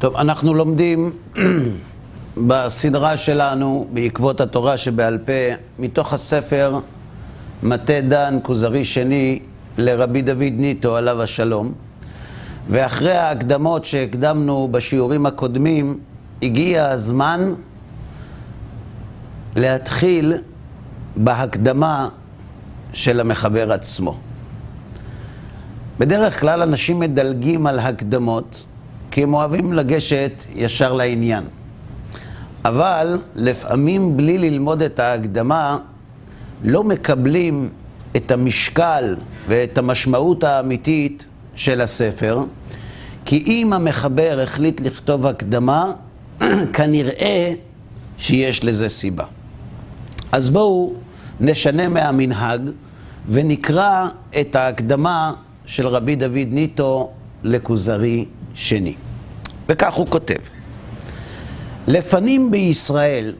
טוב, אנחנו לומדים בסדרה שלנו, בעקבות התורה שבעל פה, מתוך הספר מטה דן, כוזרי שני, לרבי דוד ניטו, עליו השלום. ואחרי ההקדמות שהקדמנו בשיעורים הקודמים, הגיע הזמן להתחיל בהקדמה של המחבר עצמו. בדרך כלל אנשים מדלגים על הקדמות, כי הם אוהבים לגשת ישר לעניין. אבל לפעמים בלי ללמוד את ההקדמה, לא מקבלים את המשקל ואת המשמעות האמיתית של הספר, כי אם המחבר החליט לכתוב הקדמה, כנראה שיש לזה סיבה. אז בואו נשנה מהמנהג ונקרא את ההקדמה של רבי דוד ניטו לכוזרי שני. וכך הוא כותב: לפנים בישראל,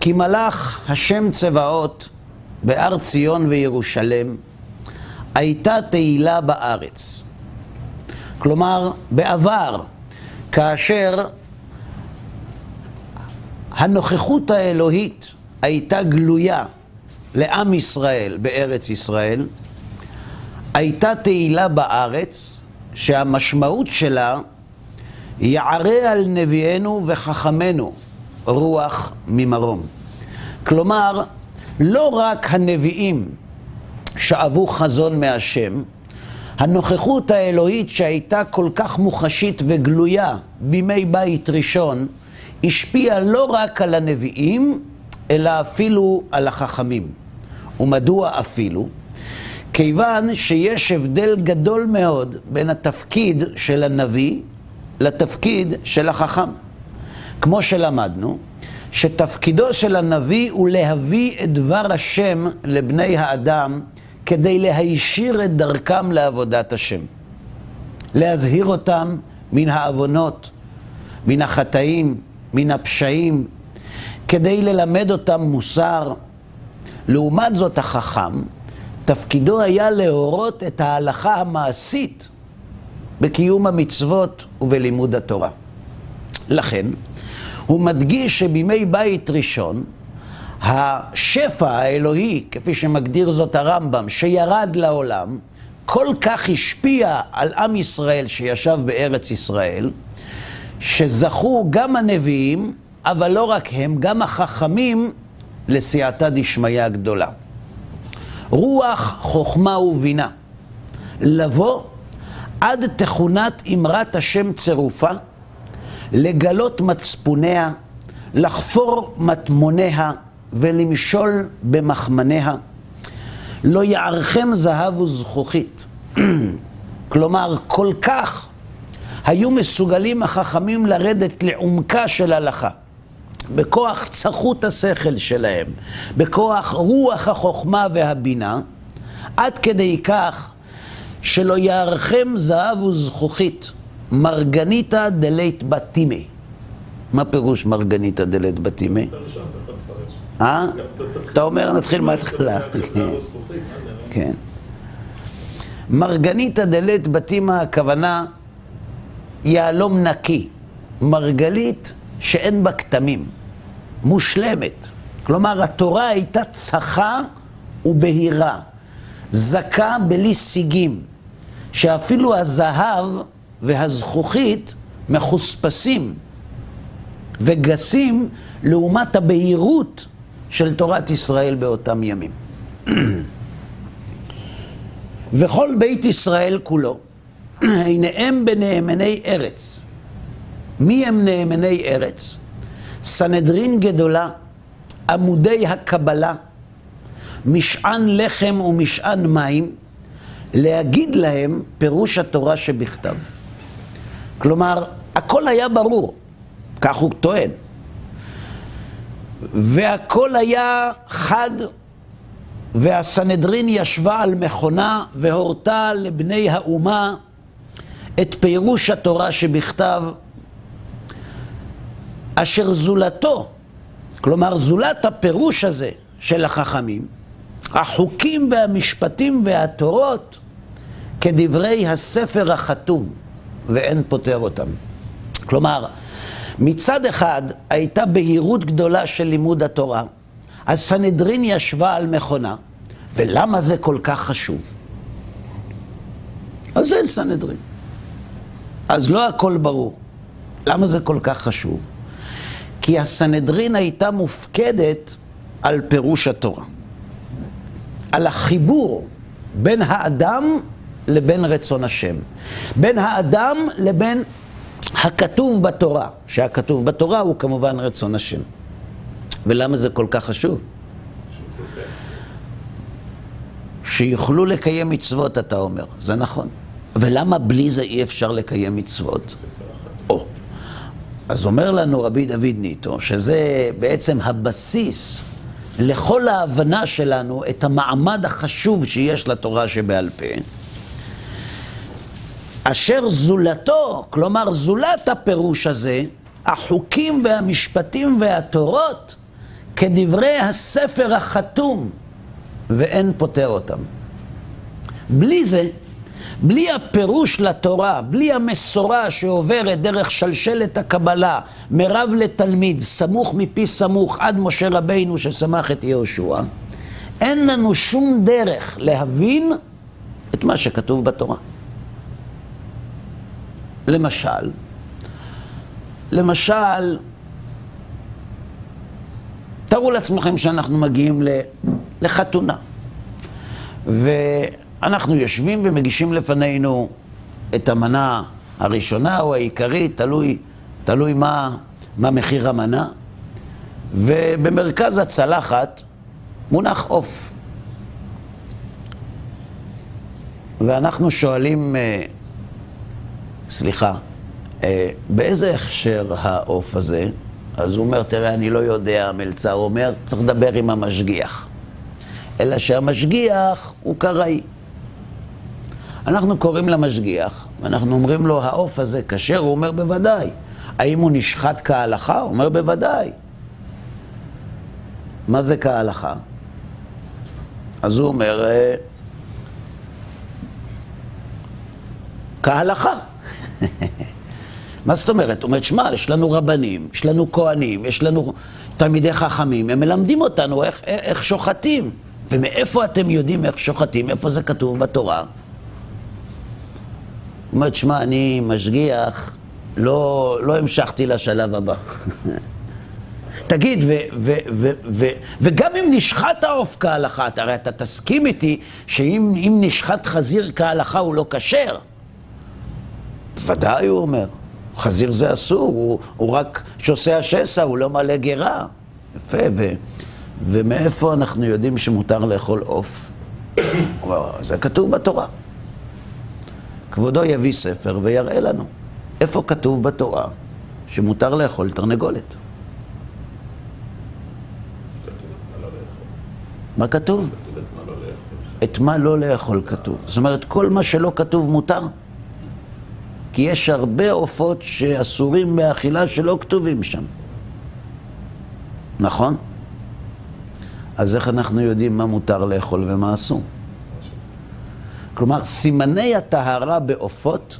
כי מלך השם צבאות בהר ציון וירושלם, הייתה תהילה בארץ. כלומר, בעבר, כאשר הנוכחות האלוהית הייתה גלויה לעם ישראל בארץ ישראל, הייתה תהילה בארץ, שהמשמעות שלה יערה על נביאנו וחכמינו רוח ממרום. כלומר, לא רק הנביאים שאבו חזון מהשם, הנוכחות האלוהית שהייתה כל כך מוחשית וגלויה בימי בית ראשון, השפיעה לא רק על הנביאים, אלא אפילו על החכמים. ומדוע אפילו? כיוון שיש הבדל גדול מאוד בין התפקיד של הנביא לתפקיד של החכם. כמו שלמדנו, שתפקידו של הנביא הוא להביא את דבר השם לבני האדם כדי להישיר את דרכם לעבודת השם. להזהיר אותם מן העוונות, מן החטאים, מן הפשעים, כדי ללמד אותם מוסר. לעומת זאת החכם, תפקידו היה להורות את ההלכה המעשית בקיום המצוות ובלימוד התורה. לכן, הוא מדגיש שבימי בית ראשון, השפע האלוהי, כפי שמגדיר זאת הרמב"ם, שירד לעולם, כל כך השפיע על עם ישראל שישב בארץ ישראל, שזכו גם הנביאים, אבל לא רק הם, גם החכמים, לסייעתא דשמיא הגדולה. רוח, חוכמה ובינה. לבוא עד תכונת אמרת השם צירופה, לגלות מצפוניה, לחפור מטמוניה ולמשול במחמניה. לא יערכם זהב וזכוכית. כלומר, כל כך היו מסוגלים החכמים לרדת לעומקה של הלכה. בכוח צחות השכל שלהם, בכוח רוח החוכמה והבינה, עד כדי כך שלא יערכם זהב וזכוכית, מרגניתא דלית בתימי. מה פירוש מרגניתא דלית בתימי? אה? אתה אומר, נתחיל מההתחלה. כן. מרגניתא דלית בתימה, הכוונה יהלום נקי. מרגלית שאין בה כתמים, מושלמת. כלומר, התורה הייתה צחה ובהירה, זכה בלי סיגים, שאפילו הזהב והזכוכית מחוספסים וגסים לעומת הבהירות של תורת ישראל באותם ימים. וכל בית ישראל כולו, הנה בנאמני ארץ. מי הם נאמני ארץ? סנהדרין גדולה, עמודי הקבלה, משען לחם ומשען מים, להגיד להם פירוש התורה שבכתב. כלומר, הכל היה ברור, כך הוא טוען. והכל היה חד, והסנהדרין ישבה על מכונה והורתה לבני האומה את פירוש התורה שבכתב, אשר זולתו, כלומר זולת הפירוש הזה של החכמים, החוקים והמשפטים והתורות כדברי הספר החתום, ואין פותר אותם. כלומר, מצד אחד הייתה בהירות גדולה של לימוד התורה, הסנהדרין ישבה על מכונה, ולמה זה כל כך חשוב? אז אין סנהדרין. אז לא הכל ברור. למה זה כל כך חשוב? כי הסנהדרין הייתה מופקדת על פירוש התורה. על החיבור בין האדם לבין רצון השם. בין האדם לבין הכתוב בתורה, שהכתוב בתורה הוא כמובן רצון השם. ולמה זה כל כך חשוב? שיוכלו לקיים מצוות, אתה אומר. זה נכון. ולמה בלי זה אי אפשר לקיים מצוות? אז אומר לנו רבי דוד ניטו, שזה בעצם הבסיס לכל ההבנה שלנו את המעמד החשוב שיש לתורה שבעל פה, אשר זולתו, כלומר זולת הפירוש הזה, החוקים והמשפטים והתורות, כדברי הספר החתום, ואין פותר אותם. בלי זה, בלי הפירוש לתורה, בלי המסורה שעוברת דרך שלשלת הקבלה, מרב לתלמיד, סמוך מפי סמוך, עד משה רבינו ששמח את יהושע, אין לנו שום דרך להבין את מה שכתוב בתורה. למשל, למשל, תארו לעצמכם שאנחנו מגיעים לחתונה, ואנחנו יושבים ומגישים לפנינו את המנה הראשונה או העיקרית, תלוי, תלוי מה, מה מחיר המנה, ובמרכז הצלחת מונח עוף. ואנחנו שואלים, אה, סליחה, אה, באיזה הכשר העוף הזה? אז הוא אומר, תראה, אני לא יודע, המלצר אומר, צריך לדבר עם המשגיח. אלא שהמשגיח הוא קראי. אנחנו קוראים למשגיח, ואנחנו אומרים לו, העוף הזה כשר? הוא אומר, בוודאי. האם הוא נשחט כהלכה? הוא אומר, בוודאי. מה זה כהלכה? אז הוא אומר, אה, כהלכה. מה זאת אומרת? הוא אומר, שמע, יש לנו רבנים, יש לנו כהנים, יש לנו תלמידי חכמים, הם מלמדים אותנו איך, איך שוחטים. ומאיפה אתם יודעים איך שוחטים? איפה זה כתוב בתורה? הוא אומר, שמע, אני משגיח, לא, לא המשכתי לשלב הבא. תגיד, ו, ו, ו, ו, וגם אם נשחט העוף כהלכה, הרי אתה תסכים איתי שאם נשחט חזיר כהלכה הוא לא כשר. ודאי, הוא אומר. חזיר זה אסור, הוא, הוא רק שוסע השסע, הוא לא מלא גרה. יפה, ו, ומאיפה אנחנו יודעים שמותר לאכול עוף? זה כתוב בתורה. כבודו יביא ספר ויראה לנו איפה כתוב בתורה שמותר לאכול תרנגולת. מה כתוב? את מה לא לאכול כתוב. זאת אומרת, כל מה שלא כתוב מותר. כי יש הרבה עופות שאסורים באכילה שלא כתובים שם. נכון? אז איך אנחנו יודעים מה מותר לאכול ומה אסור? כלומר, סימני הטהרה בעופות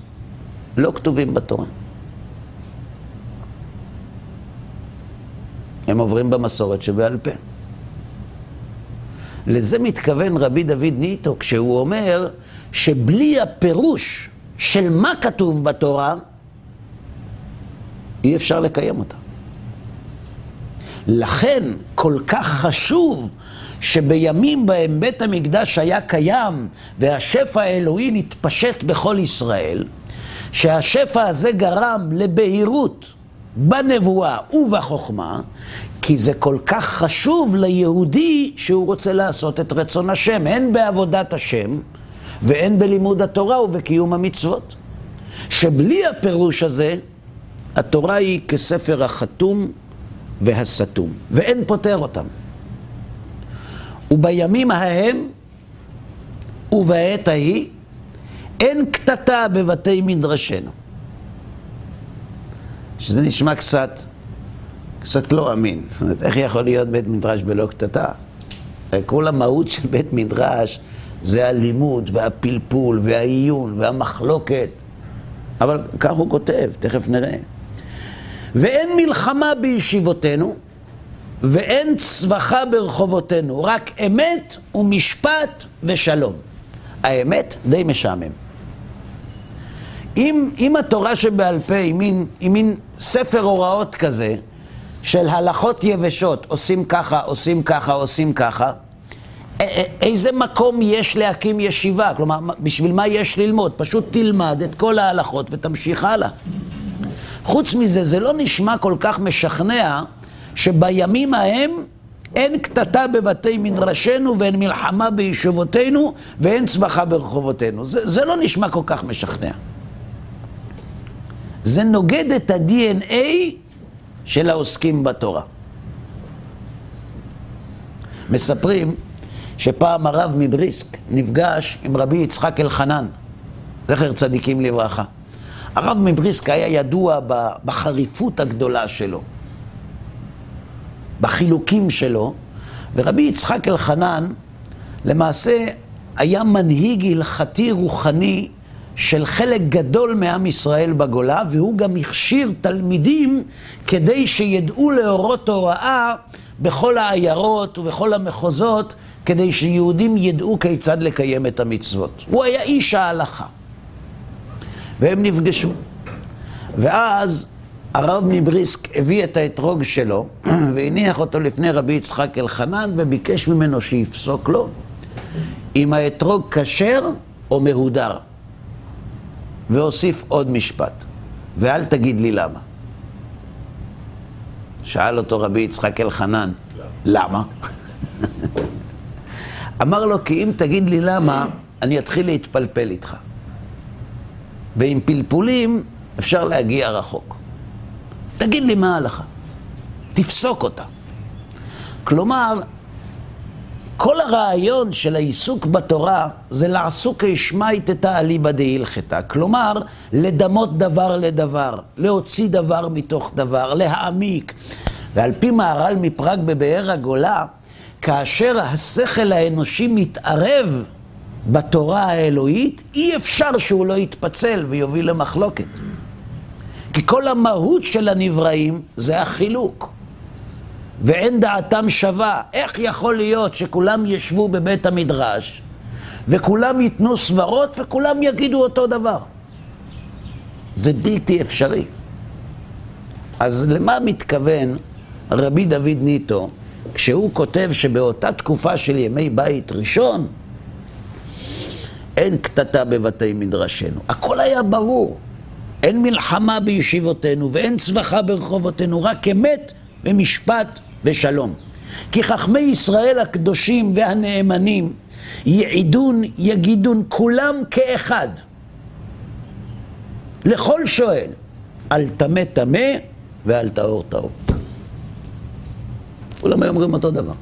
לא כתובים בתורה. הם עוברים במסורת שבעל פה. לזה מתכוון רבי דוד ניטו כשהוא אומר שבלי הפירוש של מה כתוב בתורה, אי אפשר לקיים אותה. לכן כל כך חשוב שבימים בהם בית המקדש היה קיים והשפע האלוהי נתפשט בכל ישראל, שהשפע הזה גרם לבהירות בנבואה ובחוכמה, כי זה כל כך חשוב ליהודי שהוא רוצה לעשות את רצון השם, הן בעבודת השם והן בלימוד התורה ובקיום המצוות. שבלי הפירוש הזה, התורה היא כספר החתום והסתום, ואין פותר אותם. ובימים ההם ובעת ההיא אין קטטה בבתי מדרשנו. שזה נשמע קצת, קצת לא אמין. זאת אומרת, איך יכול להיות בית מדרש בלא קטטה? כל המהות של בית מדרש זה הלימוד והפלפול והעיון והמחלוקת. אבל כך הוא כותב, תכף נראה. ואין מלחמה בישיבותינו, ואין צווחה ברחובותינו, רק אמת ומשפט ושלום. האמת די משעמם. אם, אם התורה שבעל פה היא מין, היא מין ספר הוראות כזה, של הלכות יבשות, עושים ככה, עושים ככה, עושים ככה, איזה מקום יש להקים ישיבה? כלומר, בשביל מה יש ללמוד? פשוט תלמד את כל ההלכות ותמשיך הלאה. חוץ מזה, זה לא נשמע כל כך משכנע שבימים ההם אין קטטה בבתי מדרשנו ואין מלחמה ביישובותינו ואין צווחה ברחובותינו. זה, זה לא נשמע כל כך משכנע. זה נוגד את ה-DNA של העוסקים בתורה. מספרים שפעם הרב מבריסק נפגש עם רבי יצחק אלחנן, זכר צדיקים לברכה. הרב מבריסק היה ידוע בחריפות הגדולה שלו, בחילוקים שלו, ורבי יצחק אלחנן למעשה היה מנהיג הלכתי רוחני של חלק גדול מעם ישראל בגולה, והוא גם הכשיר תלמידים כדי שידעו להורות הוראה בכל העיירות ובכל המחוזות, כדי שיהודים ידעו כיצד לקיים את המצוות. הוא היה איש ההלכה. והם נפגשו. ואז הרב מבריסק הביא את האתרוג שלו והניח אותו לפני רבי יצחק אלחנן וביקש ממנו שיפסוק לו אם האתרוג כשר או מהודר. והוסיף עוד משפט, ואל תגיד לי למה. שאל אותו רבי יצחק אלחנן, למה? אמר לו, כי אם תגיד לי למה, אני אתחיל להתפלפל איתך. ועם פלפולים אפשר להגיע רחוק. תגיד לי מה ההלכה, תפסוק אותה. כלומר, כל הרעיון של העיסוק בתורה זה לעסוק השמייט את האליבא דהילכתא. כלומר, לדמות דבר לדבר, להוציא דבר מתוך דבר, להעמיק. ועל פי מהר"ל מפראג בבאר הגולה, כאשר השכל האנושי מתערב בתורה האלוהית, אי אפשר שהוא לא יתפצל ויוביל למחלוקת. כי כל המהות של הנבראים זה החילוק. ואין דעתם שווה. איך יכול להיות שכולם ישבו בבית המדרש וכולם ייתנו סברות וכולם יגידו אותו דבר? זה בלתי אפשרי. אז למה מתכוון רבי דוד ניטו כשהוא כותב שבאותה תקופה של ימי בית ראשון אין קטטה בבתי מדרשנו. הכל היה ברור. אין מלחמה בישיבותינו ואין צווחה ברחובותינו, רק אמת ומשפט ושלום. כי חכמי ישראל הקדושים והנאמנים יעידון, יגידון כולם כאחד. לכל שואל, אל טמא טמא ואל טהור טהור. כולם היו אומרים אותו דבר.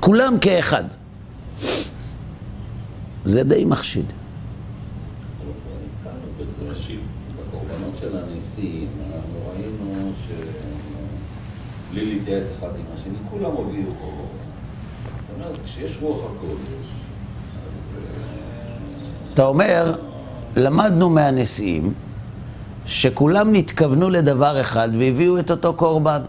כולם כאחד. זה די מחשיד. של הנשיאים, אנחנו ראינו שבלי להתייעץ אחד עם השני, כולם הודיעו פה. זאת אומרת, כשיש רוח הקודש, אז... אה, אתה אומר, למדנו מהנשיאים שכולם נתכוונו לדבר אחד והביאו את אותו קורבן.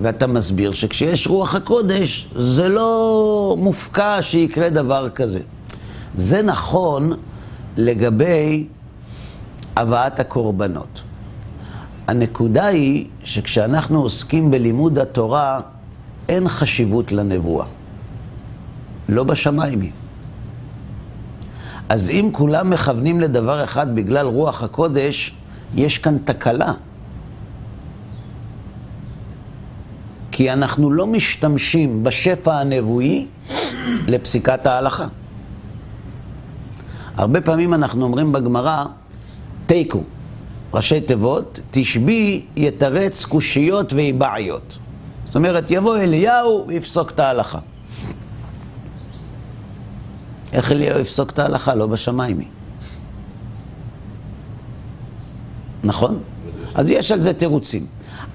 ואתה מסביר שכשיש רוח הקודש, זה לא מופקע שיקרה דבר כזה. זה נכון לגבי הבאת הקורבנות. הנקודה היא שכשאנחנו עוסקים בלימוד התורה, אין חשיבות לנבואה. לא בשמיים היא. אז אם כולם מכוונים לדבר אחד בגלל רוח הקודש, יש כאן תקלה. כי אנחנו לא משתמשים בשפע הנבואי לפסיקת ההלכה. הרבה פעמים אנחנו אומרים בגמרא, תיקו, ראשי תיבות, תשבי יתרץ קושיות ואיבעיות. זאת אומרת, יבוא אליהו ויפסוק את ההלכה. איך אליהו יפסוק את ההלכה? לא בשמיים היא. נכון? אז יש על זה תירוצים.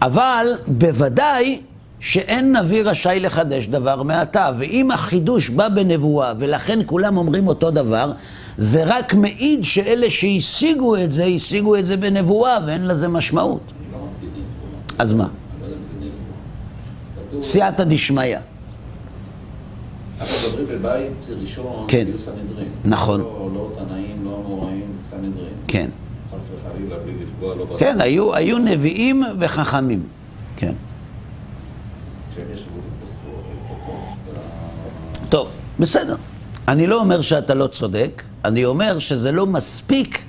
אבל בוודאי שאין נביא רשאי לחדש דבר מעתה. ואם החידוש בא בנבואה, ולכן כולם אומרים אותו דבר, זה רק מעיד שאלה שהשיגו את זה, השיגו את זה בנבואה ואין לזה משמעות. אז מה? סייעתא דשמיא. אנחנו מדברים בבית ראשון, כן. היו סנהדרין. נכון. לא לא תנאים, לא אמוראים, זה סנהדרין. כן. חס וחלילה, בלי לפגוע, לא כן, היו, היו נביאים וחכמים. כן. טוב, בסדר. אני לא אומר שאתה לא צודק, אני אומר שזה לא מספיק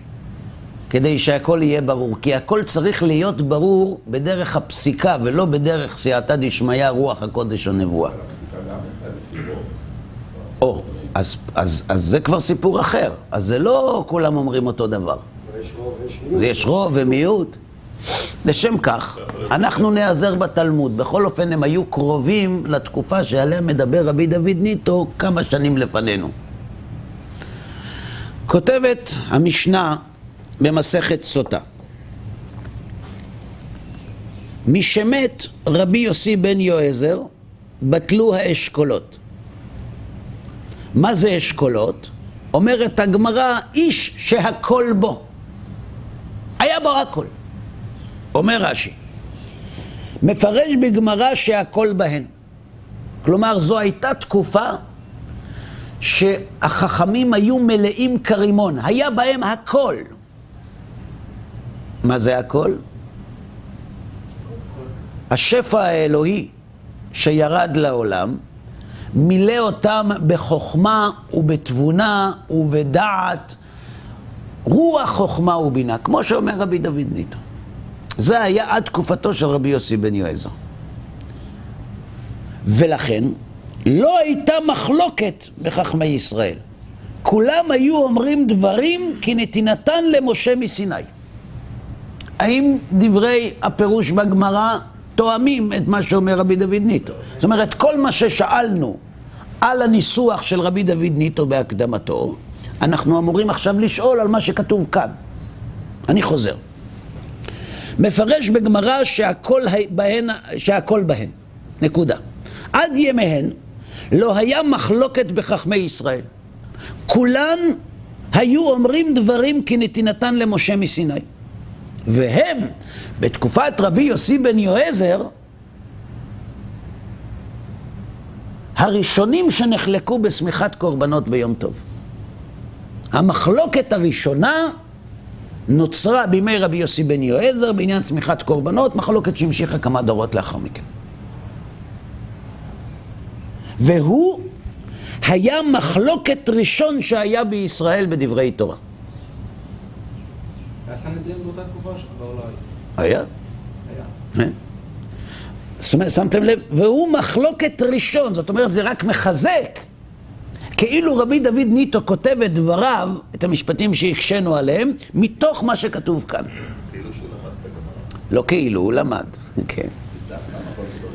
כדי שהכל יהיה ברור. כי הכל צריך להיות ברור בדרך הפסיקה ולא בדרך סייעתא דשמיא, רוח הקודש או נבואה. או, אז, אז, אז זה כבר סיפור אחר. אז זה לא כולם אומרים אותו דבר. מיעוט. יש רוב ומיעוט. לשם כך, אנחנו נעזר בתלמוד. בכל אופן, הם היו קרובים לתקופה שעליה מדבר רבי דוד ניטו כמה שנים לפנינו. כותבת המשנה במסכת סוטה. משמת רבי יוסי בן יועזר, בטלו האשכולות. מה זה אשכולות? אומרת הגמרא, איש שהכל בו. היה בו הכל. אומר רש"י, מפרש בגמרא שהכל בהן. כלומר, זו הייתה תקופה שהחכמים היו מלאים כרימון, היה בהם הכל. מה זה הכל? השפע האלוהי שירד לעולם, מילא אותם בחוכמה ובתבונה ובדעת, רוח חוכמה ובינה, כמו שאומר רבי דוד ניטו. זה היה עד תקופתו של רבי יוסי בן יועזר. ולכן, לא הייתה מחלוקת בחכמי ישראל. כולם היו אומרים דברים כנתינתן למשה מסיני. האם דברי הפירוש בגמרא תואמים את מה שאומר רבי דוד ניטו? זאת אומרת, כל מה ששאלנו על הניסוח של רבי דוד ניטו בהקדמתו, אנחנו אמורים עכשיו לשאול על מה שכתוב כאן. אני חוזר. מפרש בגמרא שהכל בהן, שהכל בהן. נקודה. עד ימיהן לא היה מחלוקת בחכמי ישראל. כולן היו אומרים דברים כנתינתן למשה מסיני. והם, בתקופת רבי יוסי בן יועזר, הראשונים שנחלקו בשמיכת קורבנות ביום טוב. המחלוקת הראשונה נוצרה בימי רבי יוסי בן יועזר בעניין צמיחת קורבנות, מחלוקת שהמשיכה כמה דורות לאחר מכן. והוא היה מחלוקת ראשון שהיה בישראל בדברי תורה. היה סנהדרין באותה תקופה או לא היה? היה? אומרת, שמתם לב? והוא מחלוקת ראשון, זאת אומרת, זה רק מחזק. כאילו רבי דוד ניטו כותב את דבריו, את המשפטים שהקשינו עליהם, מתוך מה שכתוב כאן. כאילו שהוא למד את הגמרא. לא כאילו, הוא למד, כן.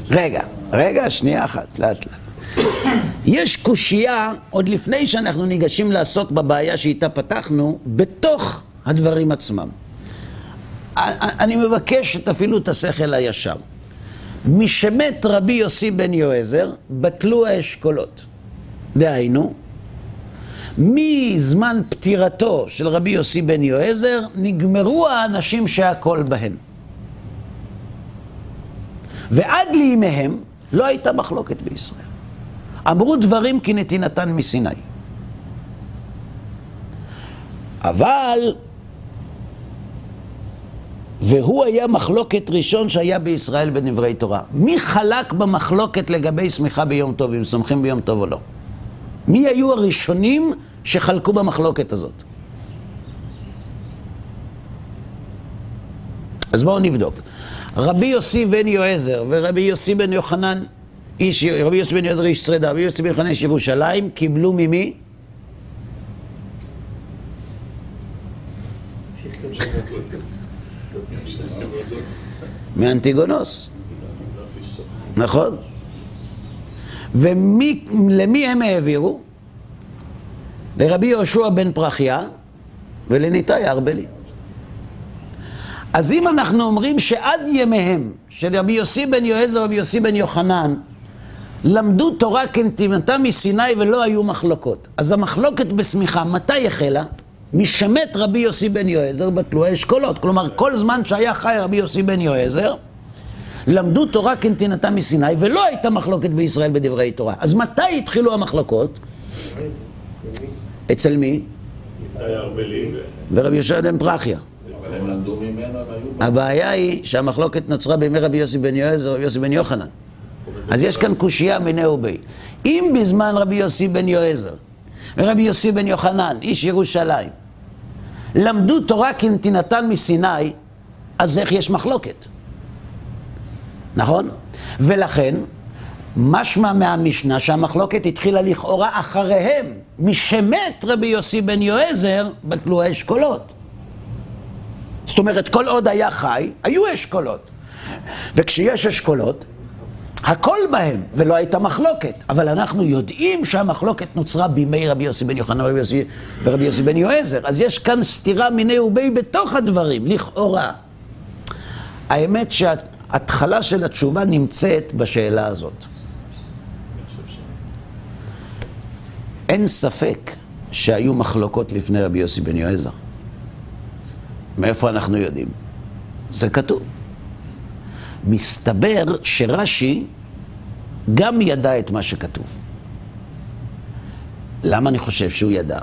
רגע, רגע, שנייה אחת, לאט לאט. יש קושייה, עוד לפני שאנחנו ניגשים לעסוק בבעיה שאיתה פתחנו, בתוך הדברים עצמם. אני מבקש שתפעילו את השכל הישר. משמת רבי יוסי בן יועזר, בטלו האשכולות. דהיינו, מזמן פטירתו של רבי יוסי בן יועזר, נגמרו האנשים שהכל בהם. ועד לימיהם לא הייתה מחלוקת בישראל. אמרו דברים כנתינתן מסיני. אבל, והוא היה מחלוקת ראשון שהיה בישראל בדברי תורה. מי חלק במחלוקת לגבי סמיכה ביום טוב, אם סומכים ביום טוב או לא? מי היו הראשונים שחלקו במחלוקת הזאת? אז בואו נבדוק. רבי יוסי בן יועזר ורבי יוסי בן יוחנן, איש, רבי יוסי בן יועזר איש שרידה, רבי יוסי בן יוחנן איש ירושלים, קיבלו ממי? מאנטיגונוס. נכון. ולמי הם העבירו? לרבי יהושע בן פרחיה ולניתאי הארבלי. אז אם אנחנו אומרים שעד ימיהם של רבי יוסי בן יועזר ורבי יוסי בן יוחנן למדו תורה כנתינתה מסיני ולא היו מחלוקות. אז המחלוקת בשמיכה, מתי החלה? משמת רבי יוסי בן יועזר בתלואי אשכולות. כלומר, כל זמן שהיה חי רבי יוסי בן יועזר, למדו תורה כנתינתה מסיני, ולא הייתה מחלוקת בישראל בדברי תורה. אז מתי התחילו המחלוקות? אצל מי? ורבי יהושע בן פרחיה. הבעיה היא שהמחלוקת נוצרה בימי רבי יוסי בן יועזר ורבי יוסי בן יוחנן. אז יש כאן קושייה מיני ובי. אם בזמן רבי יוסי בן יועזר ורבי יוסי בן יוחנן, איש ירושלים, למדו תורה כנתינתן מסיני, אז איך יש מחלוקת? נכון? ולכן, משמע מהמשנה שהמחלוקת התחילה לכאורה אחריהם, משמת רבי יוסי בן יועזר בתלואי אשכולות. זאת אומרת, כל עוד היה חי, היו אשכולות. וכשיש אשכולות, הכל בהם, ולא הייתה מחלוקת. אבל אנחנו יודעים שהמחלוקת נוצרה בימי רבי יוסי בן יוחנן ורבי יוסי, ורבי יוסי בן יועזר. אז יש כאן סתירה מיני ובי בתוך הדברים, לכאורה. האמת שההתחלה של התשובה נמצאת בשאלה הזאת. אין ספק שהיו מחלוקות לפני רבי יוסי בן יועזר. מאיפה אנחנו יודעים? זה כתוב. מסתבר שרש"י גם ידע את מה שכתוב. למה אני חושב שהוא ידע?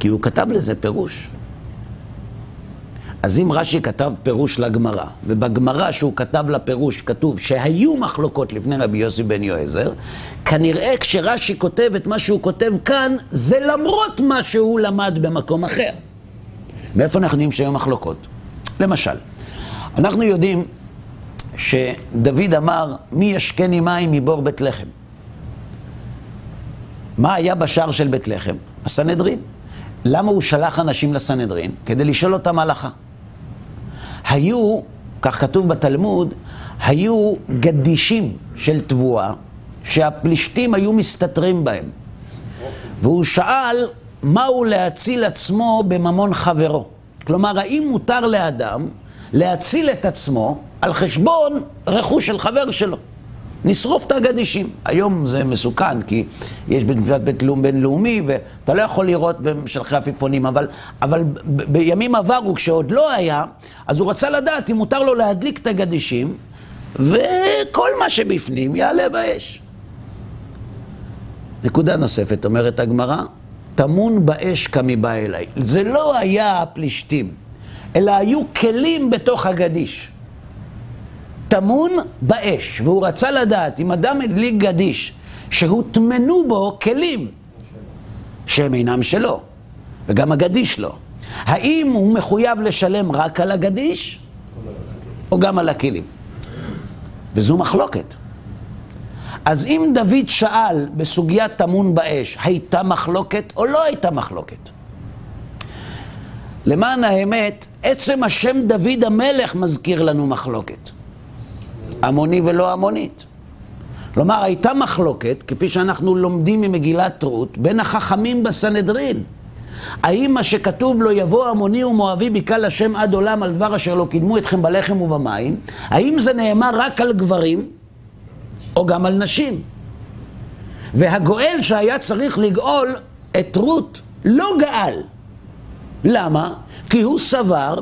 כי הוא כתב לזה פירוש. אז אם רש"י כתב פירוש לגמרא, ובגמרא שהוא כתב לפירוש כתוב שהיו מחלוקות לפני רבי יוסי בן יועזר, כנראה כשרש"י כותב את מה שהוא כותב כאן, זה למרות מה שהוא למד במקום אחר. מאיפה אנחנו יודעים שהיו מחלוקות? למשל, אנחנו יודעים שדוד אמר, מי ישקני מים מבור בית לחם. מה היה בשער של בית לחם? הסנהדרין. למה הוא שלח אנשים לסנהדרין? כדי לשאול אותם הלכה. היו, כך כתוב בתלמוד, היו גדישים של תבואה שהפלישתים היו מסתתרים בהם. והוא שאל מהו להציל עצמו בממון חברו. כלומר, האם מותר לאדם להציל את עצמו על חשבון רכוש של חבר שלו? נשרוף את הגדישים. היום זה מסוכן, כי יש בית משפט בינלאומי, ואתה לא יכול לראות במשלחי עפיפונים, אבל, אבל בימים עברו, כשעוד לא היה, אז הוא רצה לדעת אם מותר לו להדליק את הגדישים, וכל מה שבפנים יעלה באש. נקודה נוספת, אומרת הגמרא, טמון באש כמיבא אליי. זה לא היה הפלישתים, אלא היו כלים בתוך הגדיש. טמון באש, והוא רצה לדעת אם אדם הדליק גדיש שהוטמנו בו כלים שהם אינם שלו, וגם הגדיש לא. האם הוא מחויב לשלם רק על הגדיש, או גם על הכלים? וזו מחלוקת. אז אם דוד שאל בסוגיית טמון באש, הייתה מחלוקת או לא הייתה מחלוקת? למען האמת, עצם השם דוד המלך מזכיר לנו מחלוקת. המוני ולא המונית. כלומר, הייתה מחלוקת, כפי שאנחנו לומדים ממגילת רות, בין החכמים בסנהדרין. האם מה שכתוב לו יבוא המוני ומואבי בקהל השם עד עולם על דבר אשר לא קידמו אתכם בלחם ובמים, האם זה נאמר רק על גברים או גם על נשים? והגואל שהיה צריך לגאול את רות לא גאל. למה? כי הוא סבר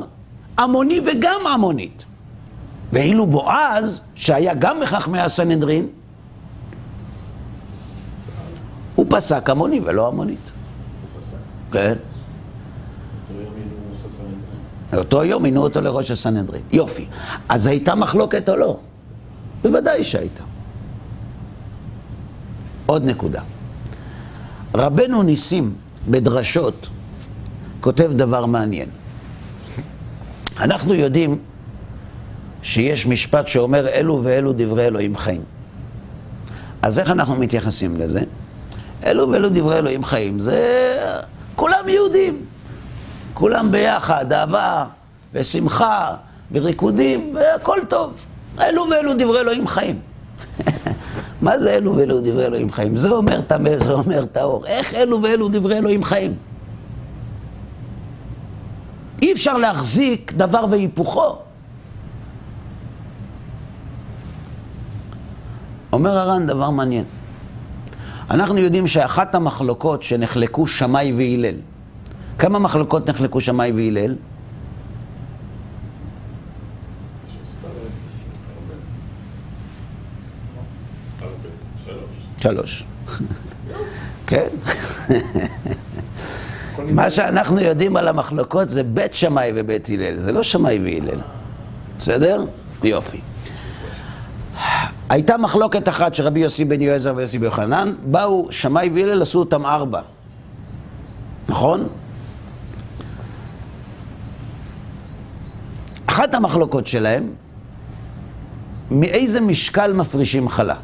עמוני וגם עמונית. ואילו בועז, שהיה גם מחכמי הסנהדרין, הוא פסק המוני ולא המונית. כן. אותו יום מינו אותו לראש הסנהדרין. יופי. אז הייתה מחלוקת או לא? בוודאי שהייתה. עוד נקודה. רבנו ניסים בדרשות כותב דבר מעניין. אנחנו יודעים שיש משפט שאומר אלו ואלו דברי אלוהים חיים. אז איך אנחנו מתייחסים לזה? אלו ואלו דברי אלוהים חיים. זה... כולם יהודים. כולם ביחד, אהבה ושמחה וריקודים, והכל טוב. אלו ואלו דברי אלוהים חיים. מה זה אלו ואלו דברי אלוהים חיים? זה אומר טמא, זה אומר טהור. איך אלו ואלו דברי אלוהים חיים? אי אפשר להחזיק דבר והיפוכו. אומר הר"ן דבר מעניין. אנחנו יודעים שאחת המחלוקות שנחלקו שמאי והלל, כמה מחלוקות נחלקו שמאי והלל? שלוש. כן. מה שאנחנו יודעים על המחלוקות זה בית שמאי ובית הלל, זה לא שמאי והלל. בסדר? יופי. הייתה מחלוקת אחת של רבי יוסי בן יועזר ויוסי בן באו שמאי והלל, עשו אותם ארבע. נכון? אחת המחלוקות שלהם, מאיזה משקל מפרישים חלה?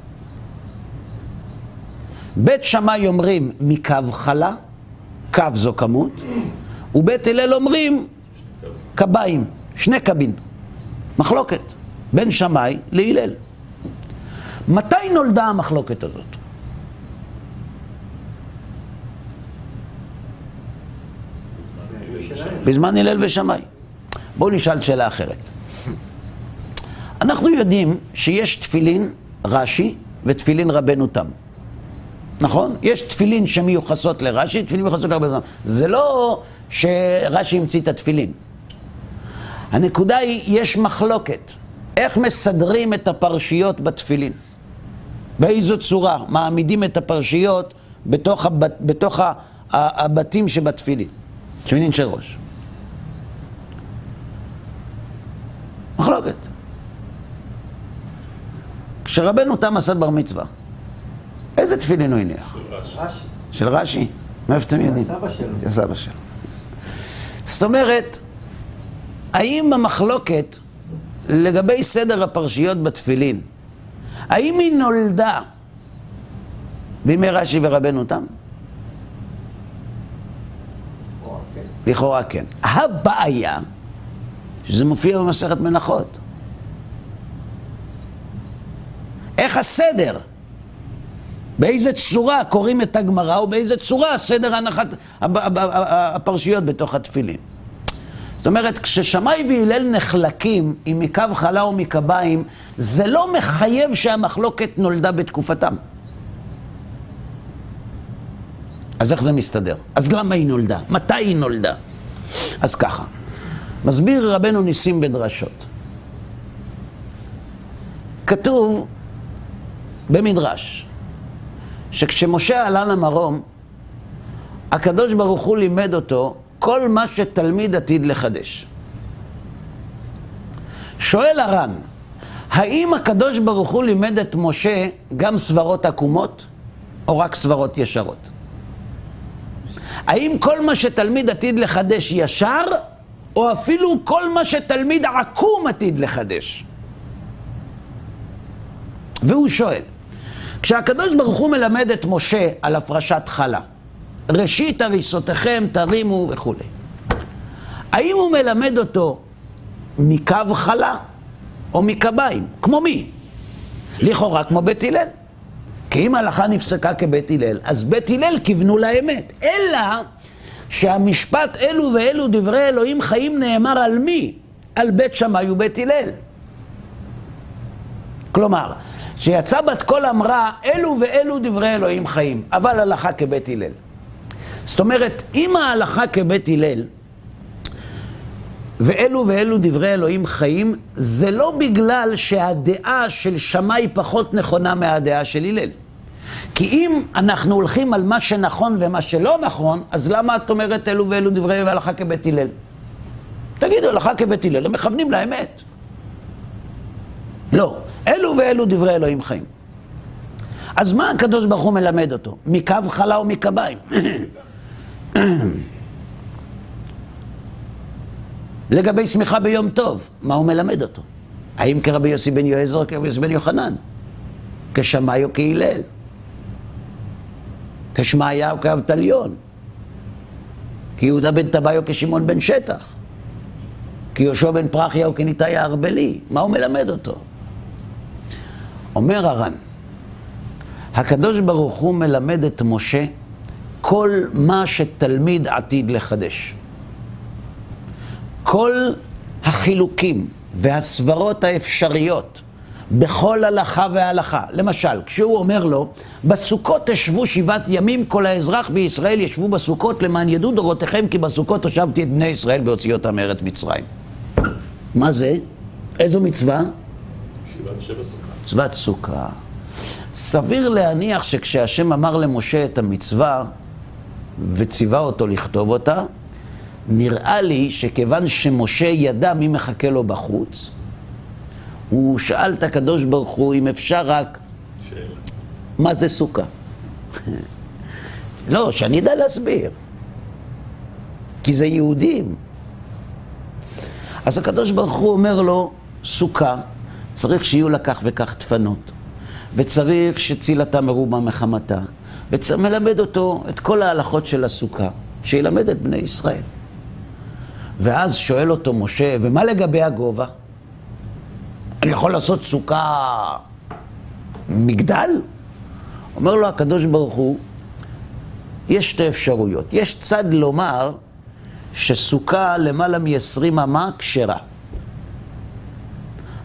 בית שמאי אומרים מקו חלה, קו זו כמות, ובית הלל אומרים קביים, שני קבין. מחלוקת בין שמאי להלל. מתי נולדה המחלוקת הזאת? בזמן הלל ושמאי. בואו נשאל שאלה אחרת. אנחנו יודעים שיש תפילין רש"י ותפילין רבנו תם. נכון? יש תפילין שמיוחסות לרש"י, תפילין מיוחסות לרבנו תם. זה לא שרש"י המציא את התפילין. הנקודה היא, יש מחלוקת. איך מסדרים את הפרשיות בתפילין? באיזו צורה מעמידים את הפרשיות בתוך, הבת, בתוך הבתים שבתפילין? תפילין של ראש. מחלוקת. כשרבנו תם עשה בר מצווה, איזה תפילין הוא הניח? של רש"י. של רש"י? מאיפה אתם יודעים? סבא שלו. של סבא שלו. זאת אומרת, האם המחלוקת לגבי סדר הפרשיות בתפילין, האם היא נולדה בימי רש"י ורבנו תם? לכאורה כן. הבעיה, שזה מופיע במסכת מנחות. איך הסדר? באיזה צורה קוראים את הגמרא ובאיזה צורה סדר הנחת הפרשיות בתוך התפילין. זאת אומרת, כששמאי והלל נחלקים אם מקו חלה או מקביים, זה לא מחייב שהמחלוקת נולדה בתקופתם. אז איך זה מסתדר? אז למה היא נולדה? מתי היא נולדה? אז ככה, מסביר רבנו ניסים בדרשות. כתוב במדרש, שכשמשה עלה למרום, הקדוש ברוך הוא לימד אותו כל מה שתלמיד עתיד לחדש. שואל הר"ן, האם הקדוש ברוך הוא לימד את משה גם סברות עקומות, או רק סברות ישרות? האם כל מה שתלמיד עתיד לחדש ישר, או אפילו כל מה שתלמיד עקום עתיד לחדש? והוא שואל, כשהקדוש ברוך הוא מלמד את משה על הפרשת חלה, ראשית הריסותיכם תרימו וכולי. האם הוא מלמד אותו מקו חלה או מקביים? כמו מי? לכאורה כמו בית הלל. כי אם ההלכה נפסקה כבית הלל, אז בית הלל כיוונו לאמת. אלא שהמשפט אלו ואלו דברי אלוהים חיים נאמר על מי? על בית שמאי ובית הלל. כלומר, שיצא בת קול אמרה, אלו ואלו דברי אלוהים חיים, אבל הלכה כבית הלל. זאת אומרת, אם ההלכה כבית הלל, ואלו ואלו דברי אלוהים חיים, זה לא בגלל שהדעה של שמאי פחות נכונה מהדעה של הלל. כי אם אנחנו הולכים על מה שנכון ומה שלא נכון, אז למה את אומרת אלו ואלו דברי הלכה כבית הלל? תגידו, הלכה כבית הלל, הם מכוונים לאמת. לא, אלו ואלו דברי אלוהים חיים. אז מה הקדוש ברוך הוא מלמד אותו? מקו חלה או מקביים? לגבי שמחה ביום טוב, מה הוא מלמד אותו? האם כרבי יוסי בן יועזר או כרבי יוסי בן יוחנן? כשמאי או כהלל? כשמעיה או כאבטליון? כיהודה בן טבעי או כשמעון בן שטח? כיהושע בן פרחיה או כניתאי הארבלי? מה הוא מלמד אותו? אומר הר"ן, הקדוש ברוך הוא מלמד את משה כל מה שתלמיד עתיד לחדש. כל החילוקים והסברות האפשריות בכל הלכה והלכה. למשל, כשהוא אומר לו, בסוכות תשבו שבעת ימים, כל האזרח בישראל ישבו בסוכות למען ידעו דורותיכם, כי בסוכות הושבתי את בני ישראל בהוציא אותם מארץ מצרים. מה זה? איזו מצווה? מצוות סוכה. סביר להניח שכשהשם אמר למשה את המצווה וציווה אותו לכתוב אותה, נראה לי שכיוון שמשה ידע מי מחכה לו בחוץ, הוא שאל את הקדוש ברוך הוא אם אפשר רק... שאלה. מה זה סוכה? לא, שאני אדע להסביר. כי זה יהודים. אז הקדוש ברוך הוא אומר לו, סוכה, צריך שיהיו לה כך וכך דפנות, וצריך שצילתה מרובה מחמתה, ומלמד אותו את כל ההלכות של הסוכה, שילמד את בני ישראל. ואז שואל אותו משה, ומה לגבי הגובה? אני יכול לעשות סוכה מגדל? אומר לו הקדוש ברוך הוא, יש שתי אפשרויות. יש צד לומר שסוכה למעלה מ-20 אמה כשרה.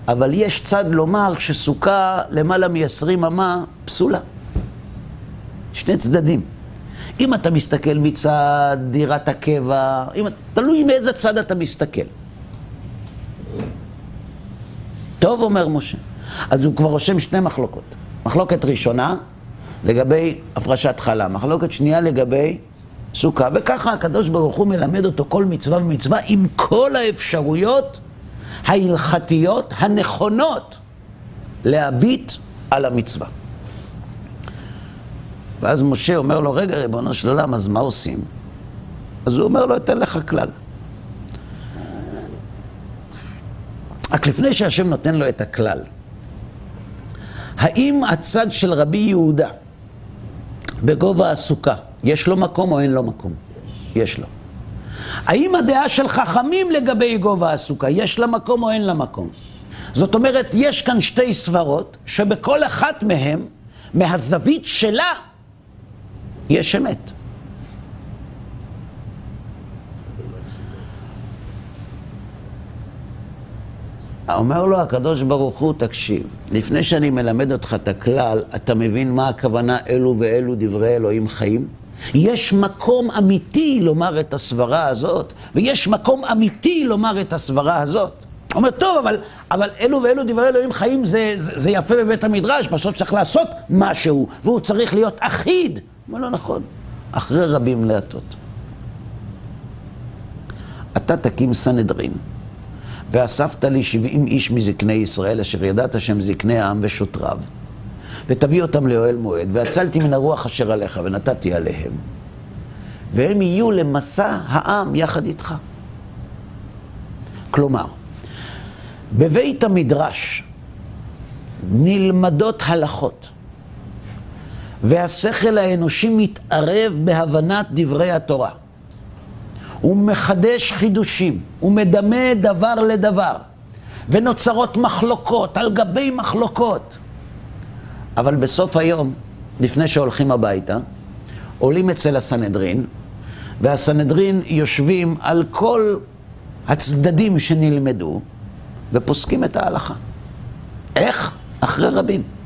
אבל יש צד לומר שסוכה למעלה מ-20 אמה פסולה. שני צדדים. אם אתה מסתכל מצד דירת הקבע, אם, תלוי מאיזה צד אתה מסתכל. טוב, אומר משה. אז הוא כבר רושם שני מחלוקות. מחלוקת ראשונה, לגבי הפרשת חלה, מחלוקת שנייה לגבי סוכה, וככה הקדוש ברוך הוא מלמד אותו כל מצווה ומצווה עם כל האפשרויות ההלכתיות הנכונות להביט על המצווה. ואז משה אומר לו, רגע, ריבונו של עולם, אז מה עושים? אז הוא אומר לו, אתן לך כלל. רק לפני שהשם נותן לו את הכלל, האם הצד של רבי יהודה בגובה הסוכה, יש לו מקום או אין לו מקום? יש לו. האם הדעה של חכמים לגבי גובה הסוכה, יש לה מקום או אין לה מקום? זאת אומרת, יש כאן שתי סברות, שבכל אחת מהן, מהזווית שלה, יש אמת. אומר לו הקדוש ברוך הוא, תקשיב, לפני שאני מלמד אותך את הכלל, אתה מבין מה הכוונה אלו ואלו דברי אלוהים חיים? יש מקום אמיתי לומר את הסברה הזאת, ויש מקום אמיתי לומר את הסברה הזאת. אומר, טוב, אבל, אבל אלו ואלו דברי אלוהים חיים זה, זה, זה יפה בבית המדרש, בסוף צריך לעשות משהו, והוא צריך להיות אחיד. אומר, לא נכון, אחרי רבים להטות. אתה תקים סנהדרין. ואספת לי שבעים איש מזקני ישראל, אשר ידעת שהם זקני העם ושוטריו, ותביא אותם לאוהל מועד, והצלתי מן הרוח אשר עליך, ונתתי עליהם, והם יהיו למסע העם יחד איתך. כלומר, בבית המדרש נלמדות הלכות, והשכל האנושי מתערב בהבנת דברי התורה. הוא מחדש חידושים, הוא מדמה דבר לדבר, ונוצרות מחלוקות על גבי מחלוקות. אבל בסוף היום, לפני שהולכים הביתה, עולים אצל הסנהדרין, והסנהדרין יושבים על כל הצדדים שנלמדו, ופוסקים את ההלכה. איך? אחרי רבים.